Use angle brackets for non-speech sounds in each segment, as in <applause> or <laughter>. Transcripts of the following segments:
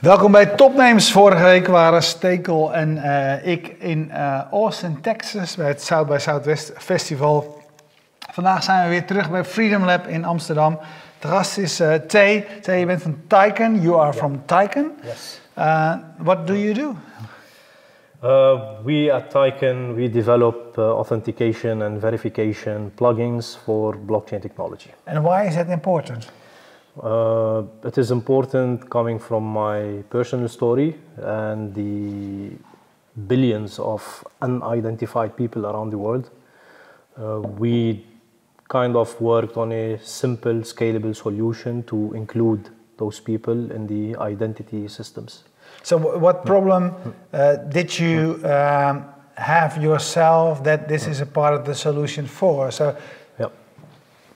Welkom bij Topnames. Vorige week waren Stekel en uh, ik in uh, Austin, Texas, bij het South by Southwest Festival. Vandaag zijn we weer terug bij Freedom Lab in Amsterdam. De gast is uh, Tay. Tay, je bent van Tyken. You are from Tyken. Yes. what do you do? we at Tyken, we develop authentication and verification plugins for blockchain technology. And why is that important? Uh, it is important coming from my personal story and the billions of unidentified people around the world. Uh, we kind of worked on a simple, scalable solution to include those people in the identity systems. So, what problem uh, did you um, have yourself that this is a part of the solution for? So,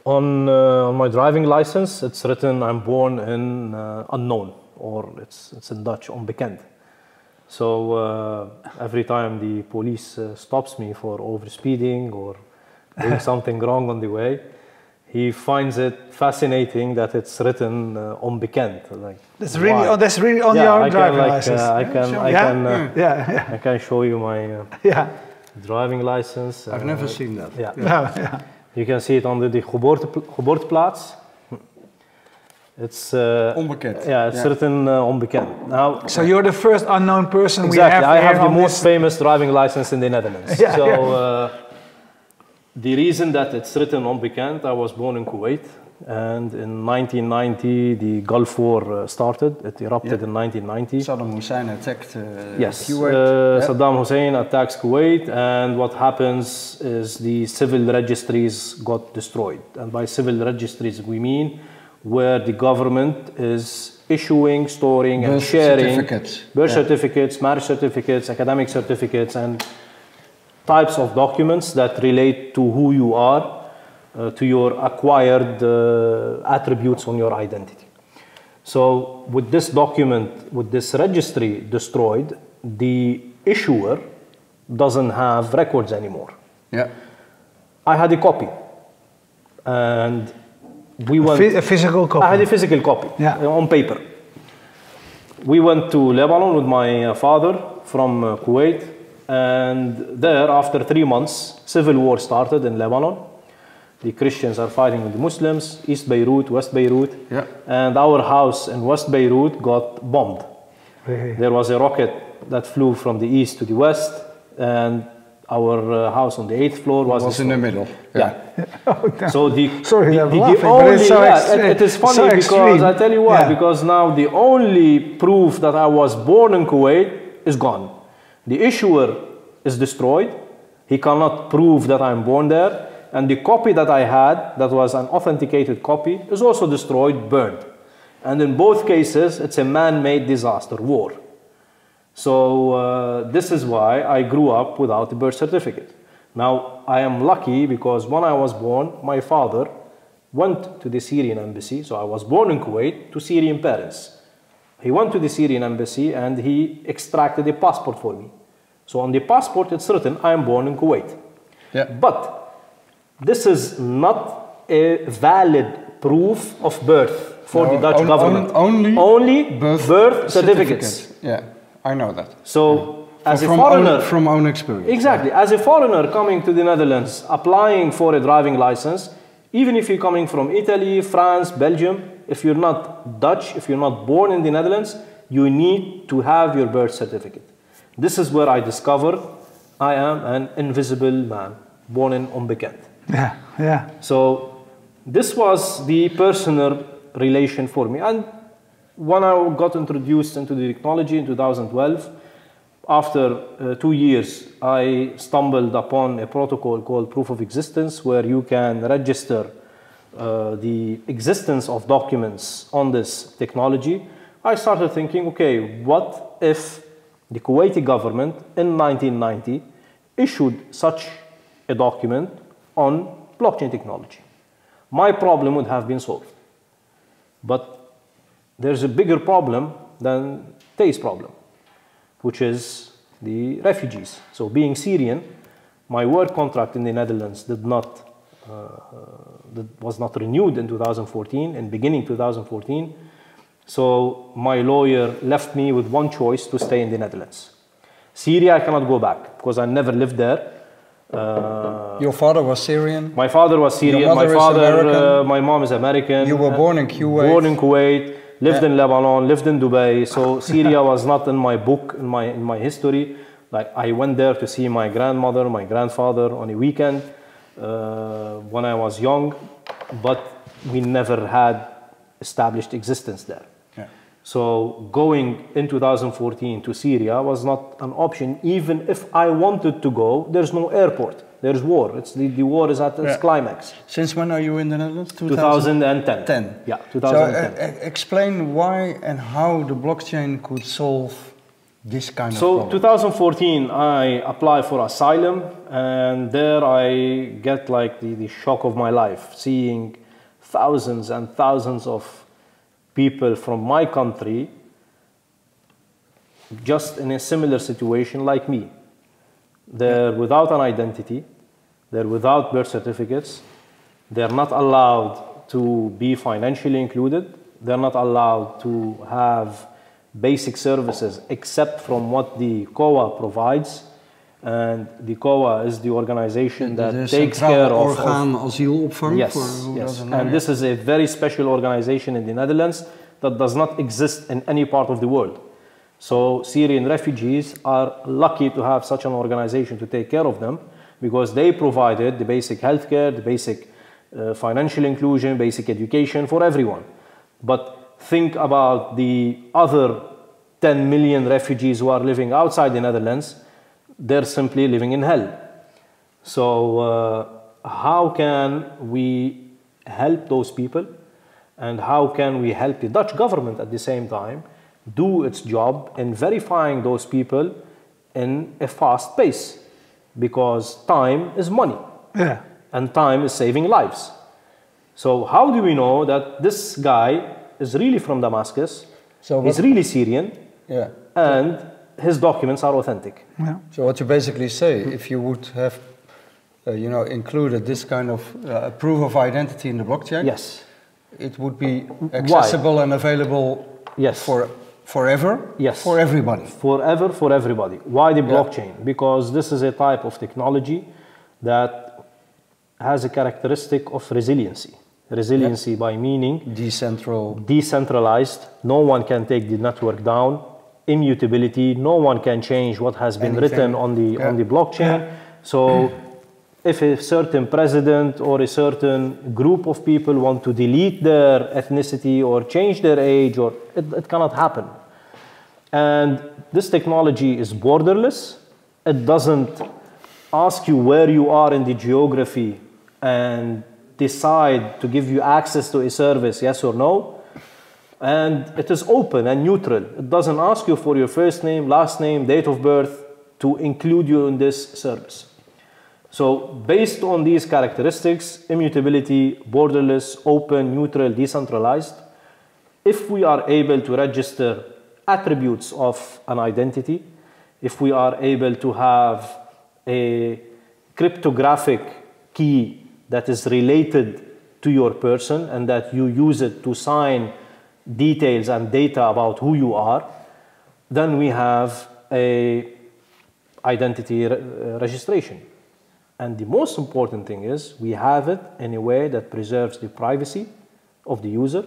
on, uh, on my driving license, it's written I'm born in uh, unknown, or it's, it's in Dutch, onbekend. So uh, every time the police uh, stops me for overspeeding or doing <laughs> something wrong on the way, he finds it fascinating that it's written uh, onbekend. Like, that's really, oh, that's really on yeah, your driving like, license. Uh, I can, I can, uh, yeah, yeah. I can show you my uh, yeah. driving license. I've never seen that. Yeah. <laughs> No, yeah. You can see it on the geboorte, geboorteplaats. It's uh, onbekend. Yeah, it's yeah. written uh, onbekend. Now, so you're the first unknown person exactly. we have. I have the this. most famous driving license in the Netherlands. <laughs> yeah, so yeah. Uh, the reason that it's written onbekend, I was born in Kuwait, and in 1990 the Gulf War uh, started. It erupted yeah. in 1990. Saddam Hussein attacked uh, yes. Kuwait. Uh, yeah. Saddam Hussein attacks Kuwait, and what happens is the civil registries got destroyed. And by civil registries, we mean where the government is issuing, storing, birth and sharing certificates. birth yeah. certificates, marriage certificates, academic certificates, and types of documents that relate to who you are uh, to your acquired uh, attributes on your identity. So with this document, with this registry destroyed, the issuer doesn't have records anymore. Yeah. I had a copy, and we a went. a physical copy. I had a physical copy Yeah. uh, on paper. We went to Lebanon with my uh, father from Kuwait, and there, after three months, civil war started in Lebanon. The Christians are fighting with the Muslims, East Beirut, West Beirut, Yeah. and our house in West Beirut got bombed. Really? There was a rocket that flew from the east to the west, and our uh, house on the eighth floor was, was in the middle. Yeah. <laughs> Oh, no. So the Sorry, the, the, the laughing, but only so yeah, it is funny So because extreme. I tell you why Yeah. because now the only proof that I was born in Kuwait is gone. The issuer is destroyed. He cannot prove that I'm born there, and the copy that I had, that was an authenticated copy, is also destroyed, burned. And in both cases, it's a man-made disaster, war. So uh, this is why I grew up without a birth certificate. Now I am lucky because when I was born, my father went to the Syrian embassy. So I was born in Kuwait to Syrian parents. He went to the Syrian embassy and he extracted a passport for me. So on the passport it's written I am born in Kuwait. Yeah. But this is not a valid proof of birth for No, the Dutch on- government. on- only only birth birth, certificates. certificate. Yeah, I know that. So as a foreigner, own, from own experience. exactly, as a foreigner coming to the Netherlands, applying for a driving license, even if you're coming from Italy, France, Belgium, if you're not Dutch, if you're not born in the Netherlands, you need to have your birth certificate. This is where I discovered I am an invisible man, born in onbekend. Yeah, yeah. So this was the personal relation for me. And when I got introduced into the technology in 2012, after uh, two years, I stumbled upon a protocol called proof of existence, where you can register uh, the existence of documents on this technology. I started thinking, okay, what if the Kuwaiti government in 1990 issued such a document on blockchain technology? My problem would have been solved. But there's a bigger problem than Tey's problem, which is the refugees. So being Syrian, my work contract in the Netherlands did not, uh, uh, was not renewed in 2014, in beginning 2014. So my lawyer left me with one choice to stay in the Netherlands. Syria, I cannot go back because I never lived there. Uh, Your father was Syrian. my father was Syrian. My father, uh, my mom is American. You were Uh, born in Kuwait. Born in Kuwait. Lived Yeah. in Lebanon. Lived in Dubai. So Syria was not in my book, in my in my history. Like I went there to see my grandmother, my grandfather on a weekend uh, when I was young, but we never had established existence there. Yeah. So going in 2014 to Syria was not an option. Even if I wanted to go, there's no airport. There's war. It's the, the war is at its Yeah. climax. Since when are you in the Netherlands? 2010. 10. Yeah, 2010. uh, uh, explain why and how the blockchain could solve this kind of So problem. 2014, I apply for asylum, and there I get like the, the shock of my life, seeing thousands and thousands of people from my country just in a similar situation like me. They're without an identity, they're without birth certificates, they're not allowed to be financially included, they're not allowed to have basic services except from what the COA provides. And the COA is the organization that de takes care of, Orgaan Asielopvang. Yes, hoe yes. dat een naam And this is a very special organization in the Netherlands that does not exist in any part of the world. So Syrian refugees are lucky to have such an organization to take care of them because they provided the basic healthcare, the basic uh, financial inclusion, basic education for everyone. But think about the other 10 million refugees who are living outside the Netherlands, they're simply living in hell. So, uh, how can we help those people? And how can we help the Dutch government at the same time do its job in verifying those people in a fast pace? Because time is money Yeah. and time is saving lives. So, how do we know that this guy is really from Damascus, So he's really Syrian, Yeah. and his documents are authentic? yeah. So what you basically say, if you would have, uh, you know, included this kind of uh, proof of identity in the blockchain, Yes. it would be accessible and available Yes. for forever, Yes. for everybody. forever for everybody. Why the blockchain? Because this is a type of technology that has a characteristic of resiliency. Resiliency by meaning Decentral. decentralized, no one can take the network down, immutability, no one can change what has been Anything. written on the on the blockchain. So if a certain president or a certain group of people want to delete their ethnicity or change their age or it, it cannot happen. And this technology is borderless. It doesn't ask you where you are in the geography and decide to give you access to a service, yes or no. And it is open and neutral. It doesn't ask you for your first name, last name, date of birth to include you in this service. So, based on these characteristics immutability, borderless, open, neutral, decentralized if we are able to register attributes of an identity, if we are able to have a cryptographic key that is related to your person and that you use it to sign details and data about who you are, then we have a identity re- registration. And the most important thing is we have it in a way that preserves the privacy of the user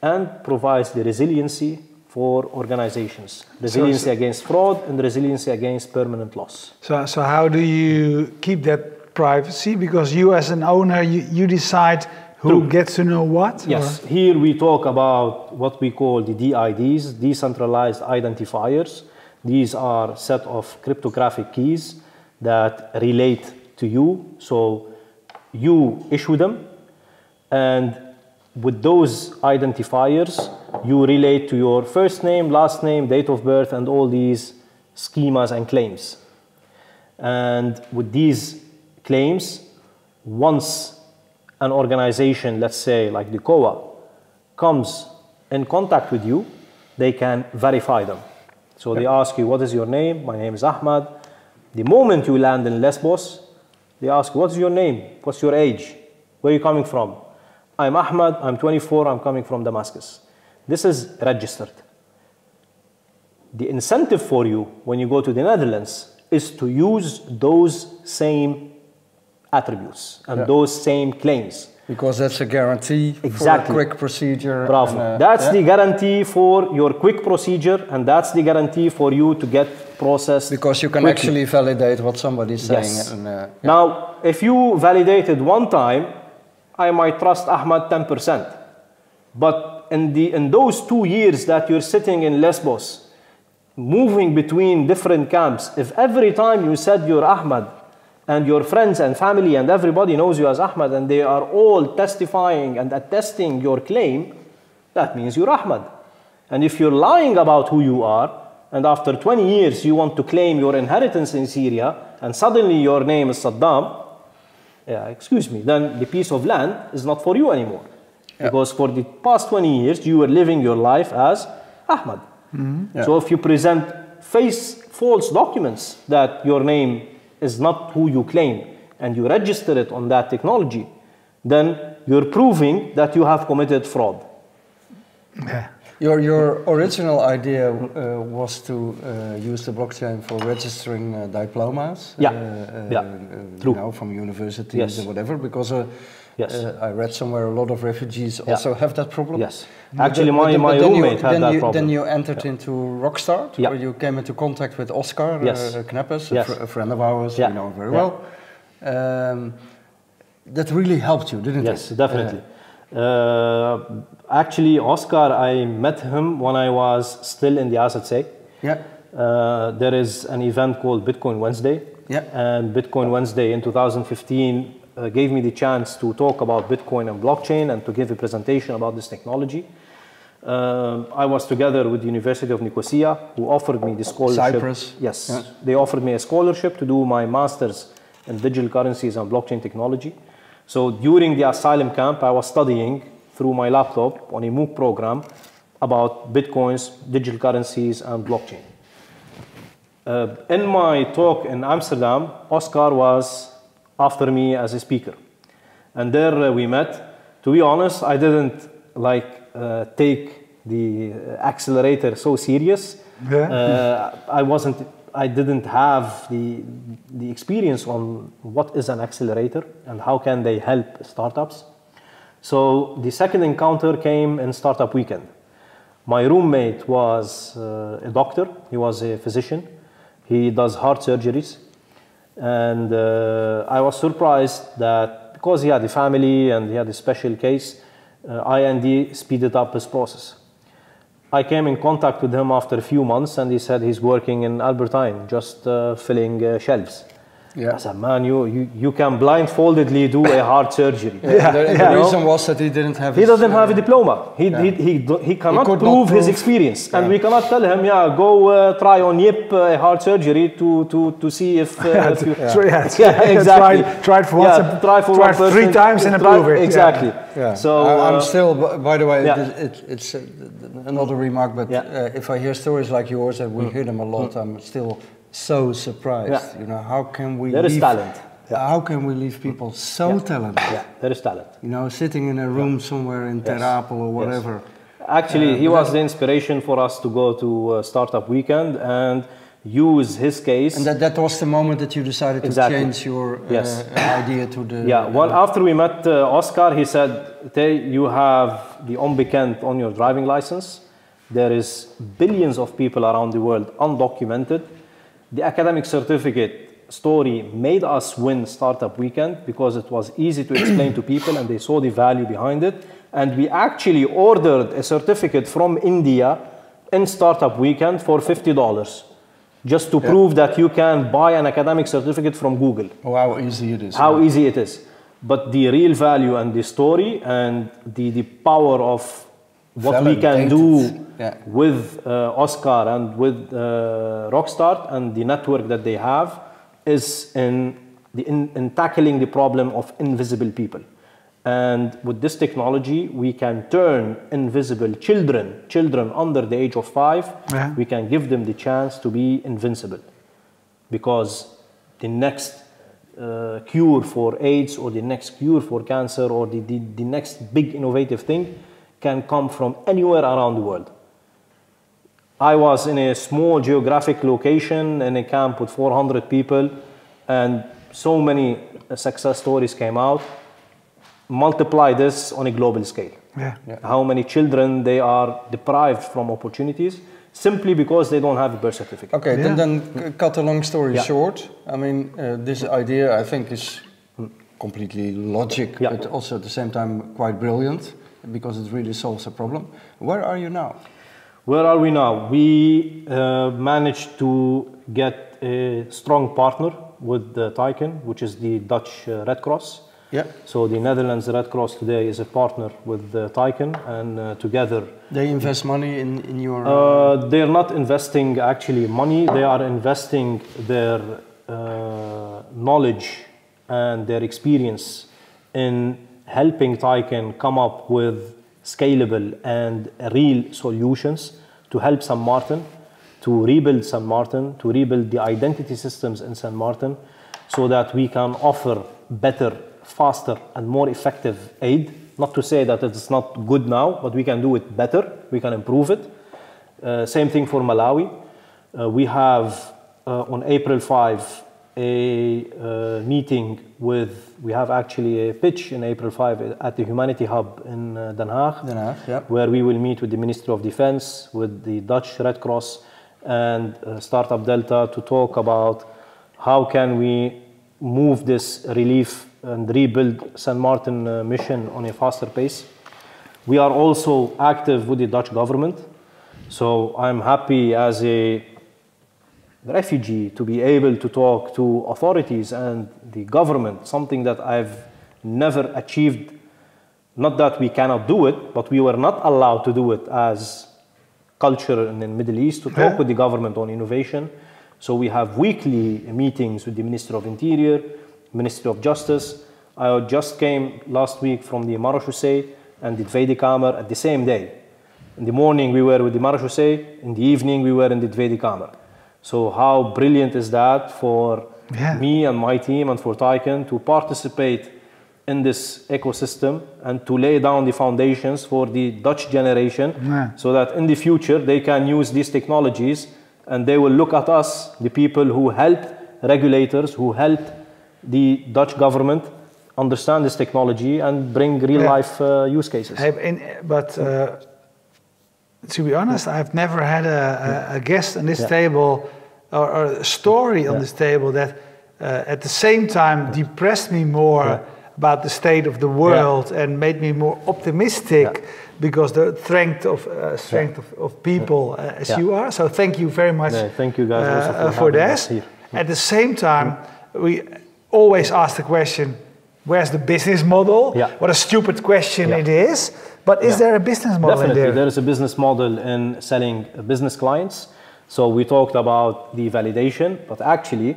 and provides the resiliency for organizations resiliency against fraud and resiliency against permanent loss. So, so how do you keep that privacy? Because you, as an owner, you, you decide who True. gets to know what. Yes, or- here we talk about what we call the DIDs, decentralized identifiers. These are set of cryptographic keys that relate to you. So you issue them, and with those identifiers, you relate to your first name, last name, date of birth, and all these schemas and claims. And with these claims, once an organization, let's say like the COA, comes in contact with you, they can verify them. So they ask you, What is your name? My name is Ahmad. The moment you land in Lesbos, they ask, What's your name? What's your age? Where are you coming from? I'm Ahmad, I'm 24, I'm coming from Damascus. This is registered. The incentive for you when you go to the Netherlands is to use those same attributes and Yeah. those same claims. Because that's a guarantee Exactly. for a quick procedure. Bravo. and, uh, that's yeah. the guarantee for your quick procedure, and that's the guarantee for you to get processed. Because you can quickly. actually validate what somebody's saying. Yes. And, uh, Now, if you validated one time, I might trust Ahmad 10%. But in, the, in those two years that you're sitting in Lesbos, moving between different camps, if every time you said you're Ahmad, and your friends and family and everybody knows you as Ahmad, and they are all testifying and attesting your claim, that means you're Ahmad. And if you're lying about who you are, and after 20 years you want to claim your inheritance in Syria, and suddenly your name is Saddam, yeah, excuse me, then the piece of land is not for you anymore. Because for the past 20 years you were living your life as Ahmad. Mm-hmm. Yeah. So if you present face false documents that your name is not who you claim and you register it on that technology, then you're proving that you have committed fraud. Yeah. Your, your original idea uh, was to uh, use the blockchain for registering uh, diplomas. Yeah. Uh, uh, Yeah. uh, True. You know, from universities Yes. or whatever, because uh, Yes. uh, I read somewhere a lot of refugees also have that problem. Yes. But Actually, then- my, my then you- roommate had then that you, problem. Then you entered into Rockstart, Yeah. where you came into contact with Oscar Yes. uh, Kneppers, Yes. a, fr- a friend of ours, Yeah. we know very Yeah. well. Um, that really helped you, didn't Yes, it? Yes, definitely. Uh, actually, Oscar, I met him when I was still in the AZC. Yeah. Uh, there is an event called Bitcoin Wednesday. Yeah. And Bitcoin Wednesday in 2015 uh, gave me the chance to talk about Bitcoin and blockchain and to give a presentation about this technology. Um, I was together with the University of Nicosia, who offered me the scholarship. Cyprus. Yes, Yeah. they offered me a scholarship to do my master's in digital currencies and blockchain technology. So during the asylum camp, I was studying through my laptop on a MOOC program about bitcoins, digital currencies, and blockchain. Uh, in my talk in Amsterdam, Oscar was after me as a speaker. And there uh, we met. To be honest, I didn't like uh, take the accelerator so serious. Yeah. Uh, I wasn't. I didn't have the the experience on what is an accelerator and how can they help startups. So the second encounter came in Startup Weekend. My roommate was uh, a doctor. He was a physician. He does heart surgeries, and uh, I was surprised that because he had a family and he had a special case, uh, IND speeded up his process. I came in contact with him after a few months, and he said he's working in Albert Heijn, just uh, filling uh, shelves. Yeah. I said, man, you, you, you can blindfoldedly do a heart surgery. Yeah, the, the yeah. reason was that he didn't have He doesn't uh, have a diploma. He, he, he, he cannot could not prove, his prove- experience. And we cannot tell him, yeah, go uh, try on Yip uh, a heart surgery to, to, to see if, uh, <laughs> if you... So, yeah, Yeah, <laughs> exactly. Try, try it for once. Yeah, try for try one three person, times and try- approve it. Exactly. Yeah. So, I, uh, I'm still, by the way, yeah. it, it, it's uh, another remark, but Yeah. uh, if I hear stories like yours, and we hear them a lot, I'm still so surprised. Yeah. You know, how can we There is leave, talent. How can we leave people so talented? yeah, there is talent. You know, sitting in a room somewhere in Yes. Ter Apel or Yes. whatever. Actually, he was the inspiration for us to go to uh, Startup Weekend and use his case. And that, that was the moment that you decided to change your uh, Yes. idea to the. Yeah, well, after we met uh, Oscar, he said, you have the onbekend on your driving license. There is billions of people around the world undocumented. The academic certificate story made us win Startup Weekend because it was easy to explain to people and they saw the value behind it. And we actually ordered a certificate from India in Startup Weekend for $50 just to prove that you can buy an academic certificate from Google Oh, how easy it is. how easy it is. But the real value and the story and the, the power of what we can do Yeah. with uh, Oscar and with uh, Rockstart and the network that they have is in, the, in, in tackling the problem of invisible people. And with this technology, we can turn invisible children, children under the age of five, Yeah. we can give them the chance to be invincible because the next uh, cure for AIDS or the next cure for cancer or the, the, the next big innovative thing can come from anywhere around the world. I was in a small geographic location in a camp with 400 people, and so many success stories came out. Multiply this on a global scale. Yeah. How many children they are deprived from opportunities simply because they don't have a birth certificate. Okay, Yeah. then, then cut a long story Yeah. short. I mean, uh, this idea I think is completely logic, Yeah. but also at the same time quite brilliant because it really solves a problem. Where are you now? Where are we now? We uh, managed to get a strong partner with the Tykn, which is the Dutch uh, Red Cross. Yeah, So the Netherlands Red Cross today is a partner with the Tykn, and uh, together they invest money in, in your. uh, they're not investing actually money. They are investing their uh, knowledge and their experience in helping Tykn come up with scalable and real solutions to help San Martin, to rebuild San Martin, to rebuild the identity systems in San Martin, so that we can offer better, faster, and more effective aid. Not to say that it's not good now, but we can do it better, we can improve it. Uh, same thing for Malawi. Uh, we have uh, on April 5 a uh, meeting with, we have actually a pitch in April 5 at the Humanity Hub in uh, Den Haag, Den Haag, yeah. where we will meet with the Ministry of Defense, with the Dutch Red Cross, and uh, Startup Delta to talk about how can we move this relief and rebuild San Martin mission on a faster pace. We are also active with the Dutch government. So I'm happy as a refugee to be able to talk to authorities and the government, something that I've never achieved. Not that we cannot do it, but we were not allowed to do it as culture in the Middle East to talk Yeah. with the government on innovation. So we have weekly meetings with the Minister of Interior, Ministry of Justice. I just came last week from the Marechaussee and the Tweede Kamer at the same day. In the morning we were with the Marechaussee, in the evening we were in the Tweede Kamer. So how brilliant is that for Yeah. me and my team and for Tykn to participate in this ecosystem and to lay down the foundations for the Dutch generation Yeah. so that in the future they can use these technologies and they will look at us, the people who helped regulators, who helped the Dutch government understand this technology and bring real Yeah. life uh, use cases. Hey, in, but uh, to be honest, I've never had a, a, a guest on this Yeah. table or, or a story on Yeah. this table that uh, at the same time depressed me more Yeah. about the state of the world and made me more optimistic because the strength of uh, strength of, of people uh, as you are. So thank you very much thank you guys uh, for for this. At the same time, we always ask the question, where's the business model? Yeah. What a stupid question it is. But is Yeah. there a business model Definitely, in there? there is a business model in selling business clients. So we talked about the validation, but actually,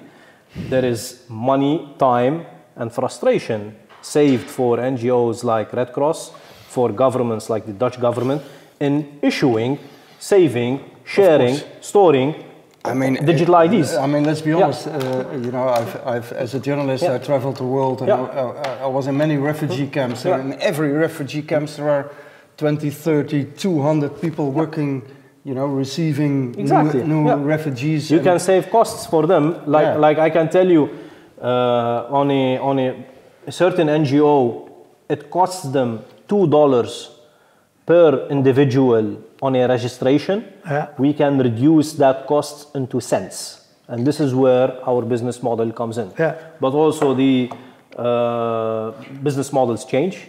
there is money, time, and frustration saved for NGOs like Red Cross, for governments like the Dutch government, in issuing, saving, sharing, storing I mean, digital it- IDs. I mean, let's be Yeah. honest. Uh, you know, I've, I've, as a journalist, Yeah. I traveled the world, and Yeah. I, I, I was in many refugee camps. Yeah. And in every refugee camps, there are 20, 30, 200 people working. You know, receiving Exactly, new, new yeah. refugees. You can save costs for them. Like, Yeah. like I can tell you, uh, on, a, on a, a certain NGO, it costs them $2 per individual on a registration. Yeah. We can reduce that cost into cents. And this is where our business model comes in. Yeah. But also the uh, business models change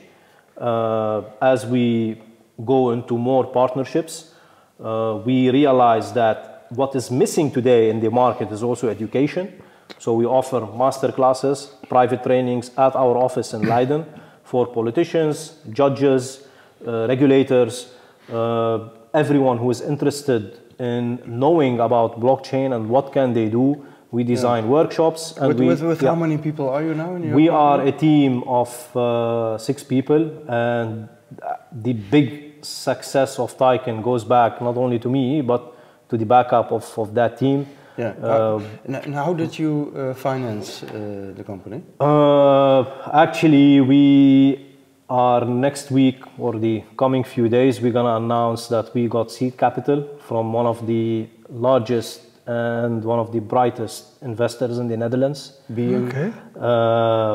uh, as we go into more partnerships. Uh, we realize that what is missing today in the market is also education. So we offer master classes, private trainings at our office in Leiden for politicians, judges, uh, regulators, uh, everyone who is interested in knowing about blockchain and what can they do. We design workshops and With, we, with, with yeah. how many people are you now? In your We are a team of uh, six people, and the big success of Tykn goes back not only to me, but to the backup of, of that team. Yeah. Uh, and, how did you uh, finance uh, the company? Uh, actually, we are next week or the coming few days, we're gonna announce that we got seed capital from one of the largest and one of the brightest investors in the Netherlands. Being Okay. Uh,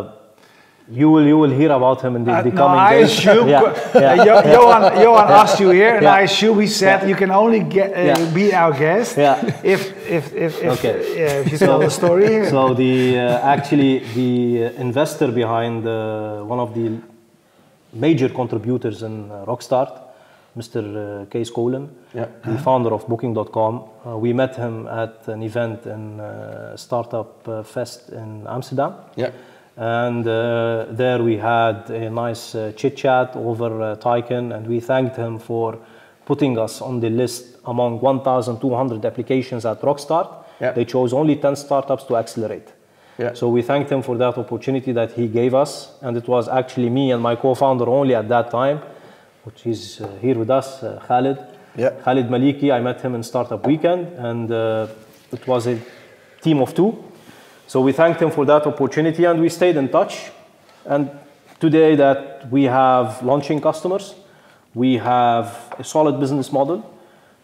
you will you will hear about him in the, Uh, the no, coming I days. assume, <laughs> yeah, yeah, <laughs> Jo- Johan, Johan asked you here, and Yeah. I assume he said you can only get uh, Yeah. be our guest Yeah. if if if if, Okay. yeah, if you tell the story here. So the uh, actually the uh, investor behind uh, one of the major contributors in uh, Rockstart, Mr. Uh, Kees Kolen, Yeah. the founder of Booking.com. Uh, we met him at an event in uh, Startup uh, Fest in Amsterdam. yeah. And uh, there we had a nice uh, chit chat over uh, Tykn, and we thanked him for putting us on the list among 1,200 applications at Rockstart. Yeah. They chose only 10 startups to accelerate. Yeah. So we thanked him for that opportunity that he gave us, and it was actually me and my co-founder only at that time, which is uh, here with us, uh, Khalid. Yeah. Khalid Maliki, I met him in Startup Weekend, and uh, it was a team of two. So we thanked him for that opportunity, and we stayed in touch. And today that we have launching customers, we have a solid business model.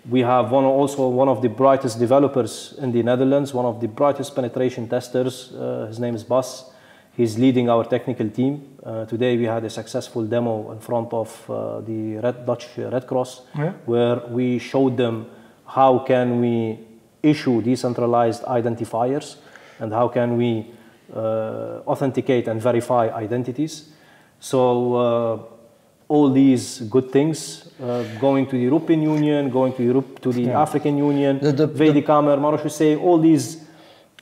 We have one also one of the brightest developers in the Netherlands, one of the brightest penetration testers. Uh, his name is Bas. He's leading our technical team. Uh, today we had a successful demo in front of uh, the Red Dutch Red Cross, Yeah. where we showed them how can we issue decentralized identifiers and how can we uh, authenticate and verify identities. So uh, all these good things, uh, going to the European Union, going to Europe, to the African Union, The- the- Vedikamer, Marushu all these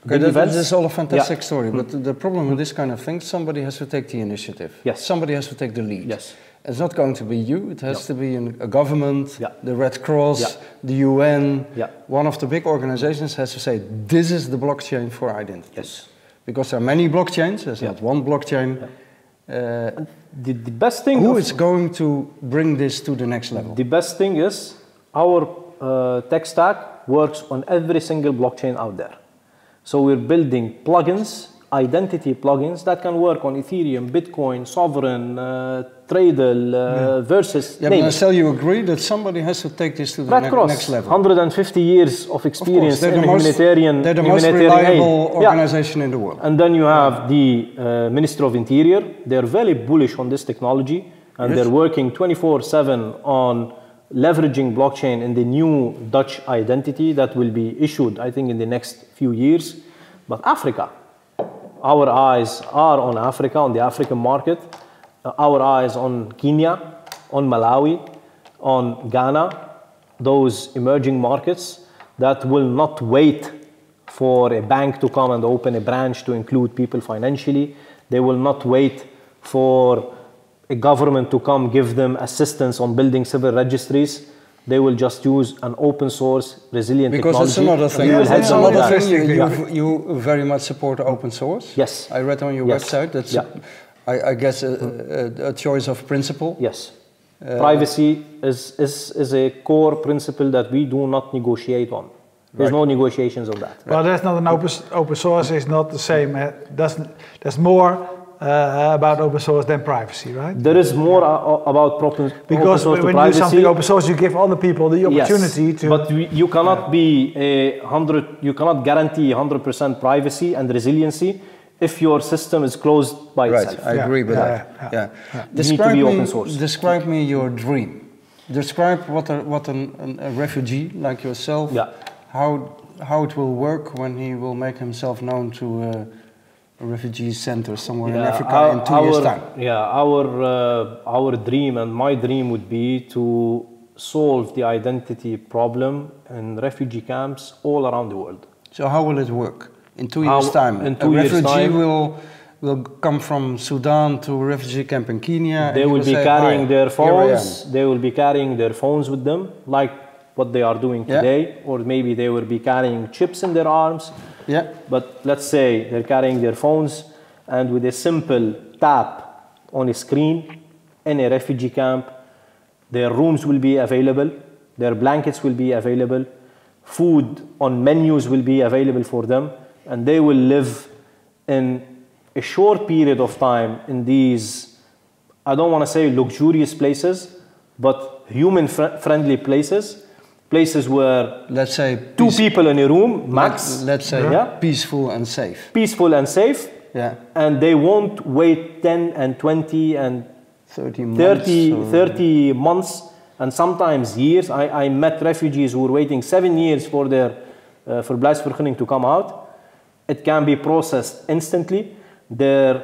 Okay, that, events. this is all a fantastic Yeah. story, but the, the problem with this kind of thing, somebody has to take the initiative. Yes. Somebody has to take the lead. Yes. It's not going to be you, it has to be an, a government, Yeah. the Red Cross, Yeah. the UN. Yeah. One of the big organizations has to say, this is the blockchain for identity. Yes. Because there are many blockchains, there's Yeah. not one blockchain. Uh, The, the best thing who is going to bring this to the next level? The best thing is our uh, tech stack works on every single blockchain out there. So we're building plugins, identity plugins that can work on Ethereum, Bitcoin, Sovrin, uh, Tradle, uh, Versus. yeah, name but still you agree that somebody has to take this to the ne- Cross, next level. 150 years of experience Of course, in the most, humanitarian, they're the most humanitarian aid. reliable Yeah. organization in the world. And then you have the uh, Minister of Interior. They're very bullish on this technology and Yes. they're working 24 7 on leveraging blockchain in the new Dutch identity that will be issued, I think, in the next few years. But Africa, our eyes are on Africa, on the African market, uh, our eyes on Kenya, on Malawi, on Ghana, those emerging markets that will not wait for a bank to come and open a branch to include people financially. They will not wait for a government to come give them assistance on building civil registries. They will just use an open source, resilient Because that's technology. another thing. we Yes, That's another thing. You, Yeah. you, you very much support open source. Yes. I read on your Yes. website. That's, Yeah. I, I guess, a, a, a choice of principle. Yes. Privacy is, is, is a core principle that we do not negotiate on. There's no negotiations on that. Well, that's not an open open source. Is not the same. Uh, doesn't there's more uh, about open source than privacy, right? There is more uh, about proper, Because open source to when you do something open source, you give other people the Yes, opportunity to. But we, you cannot be a hundred. You cannot guarantee hundred percent privacy and resiliency if your system is closed by Right, itself. I Yeah, agree with yeah, that. yeah, Yeah. need to Describe, be me, open source. describe me your dream. Describe what, a, what an, an, a refugee like yourself, Yeah. how, how it will work when he will make himself known to a, a refugee center somewhere in Africa our- in two our, years' time. Yeah, our uh, our dream and my dream would be to solve the identity problem in refugee camps all around the world. So how will it work in two How- years' time? in a years' refugee time- will will come from Sudan to a refugee camp in Kenya. They he will be say, carrying their here I am." phones. They will be carrying their phones with them, like what they are doing Yeah. today, or maybe they will be carrying chips in their arms. Yeah. But let's say they're carrying their phones, and with a simple tap on a screen in a refugee camp, their rooms will be available, their blankets will be available, food on menus will be available for them, and they will live in a short period of time in these, I don't want to say luxurious places, but human fr- friendly places, places where Let's say two people in a room, max, Let's say Yeah. peaceful and safe. peaceful and safe, Yeah. and they won't wait 10 and 20 and 30 months. 30, or- 30 months and sometimes years. I, I met refugees who were waiting seven years for their uh, verblijfsvergunning to come out. It can be processed instantly. Their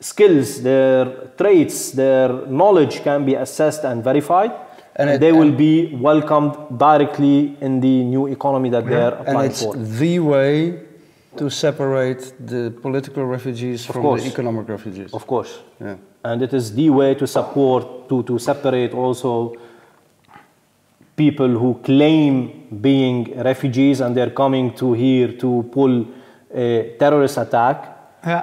skills, their traits, their knowledge can be assessed and verified. And And, it- they will and- be welcomed directly in the new economy that they're And it's for. the way to separate the political refugees from course. the economic refugees. Of course. Yeah. And it is the way to support, to, to separate also people who claim being refugees and they're coming to here to pull a terrorist attack, Ja.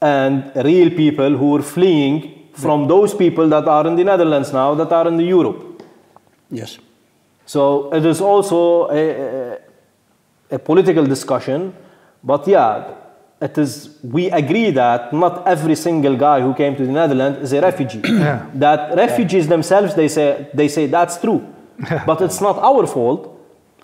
and real people who are fleeing from those people that are in the Netherlands now, that are in the Europe. Yes. So it is also a, a, a political discussion, but yeah, it is. We agree that not every single guy who came to the Netherlands is a refugee. <coughs> Yeah. That refugees themselves, they say, they say that's true, <laughs> but it's not our fault.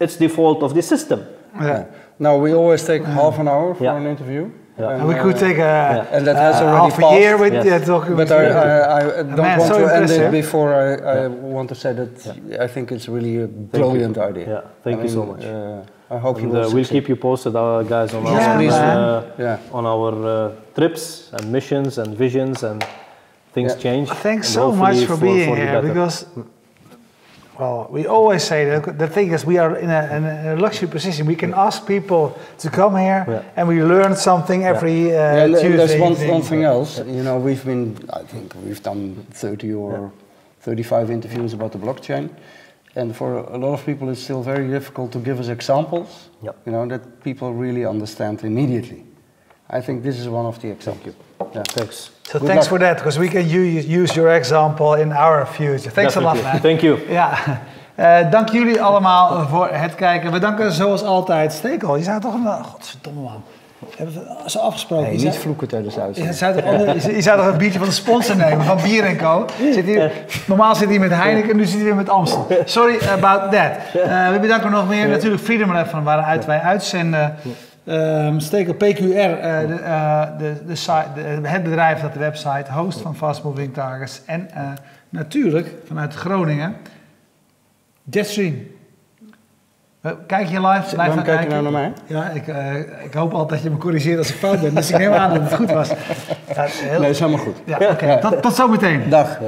It's the fault of the system. Ja. Now we always take mm. half an hour for Yeah. an interview. Yeah. And, And we uh, could take a, And that has a already half a year with Yes. yeah, talking But with I. I, I don't Man, want so to end it before I, I want to say that I think it's really a brilliant idea. Yeah, thank I you so much. Uh, I hope you will uh, we'll keep you posted, uh, guys, on Yes, our uh. Yeah. on our uh, trips and missions and visions and things Yeah. change. Thanks and so much hopefully for being the here better. because, well, we always say that the thing is we are in a, in a luxury position. We can ask people to come here Yeah. and we learn something every uh, Yeah, Tuesday. there's one, one thing else. You know, we've been, I think we've done 30 or 35 interviews about the blockchain. And for a lot of people, it's still very difficult to give us examples, Yep. you know, that people really understand immediately. I think this is one of the examples. Yeah. Thanks. So Good thanks luck. for that because we can use, use your example in our future. Thanks a lot, man. Thank you. Ja, Eh, dank jullie allemaal voor het kijken. We danken zoals altijd Stekel. Je zou toch een... Godverdomme man. Hebben we zo afgesproken? Je niet zou- vloeken tijdens de Je uitzending. zou, toch ander- je- zou toch een biertje van de sponsor nemen, van Bier Co. Zit hier, normaal zit hij met Heineken, nu zit hij weer met Amstel. Sorry about that. Eh, we bedanken nog meer natuurlijk Freedom Lab van waaruit wij uitzenden. Ehm Stekel PQR, eh, de, eh, de, de, site- de- het bedrijf dat de website host van Fast Moving Targets. En eh, natuurlijk vanuit Groningen, Jetstream. Kijk je live? Waarom kijk je kijken. nou naar mij? Ja, ik, ik hoop altijd dat je me corrigeert als ik fout ben. Dus ik neem aan dat het goed was. Ja, heel, Nee, is helemaal goed. ja, oké. Tot, tot zometeen. Dag.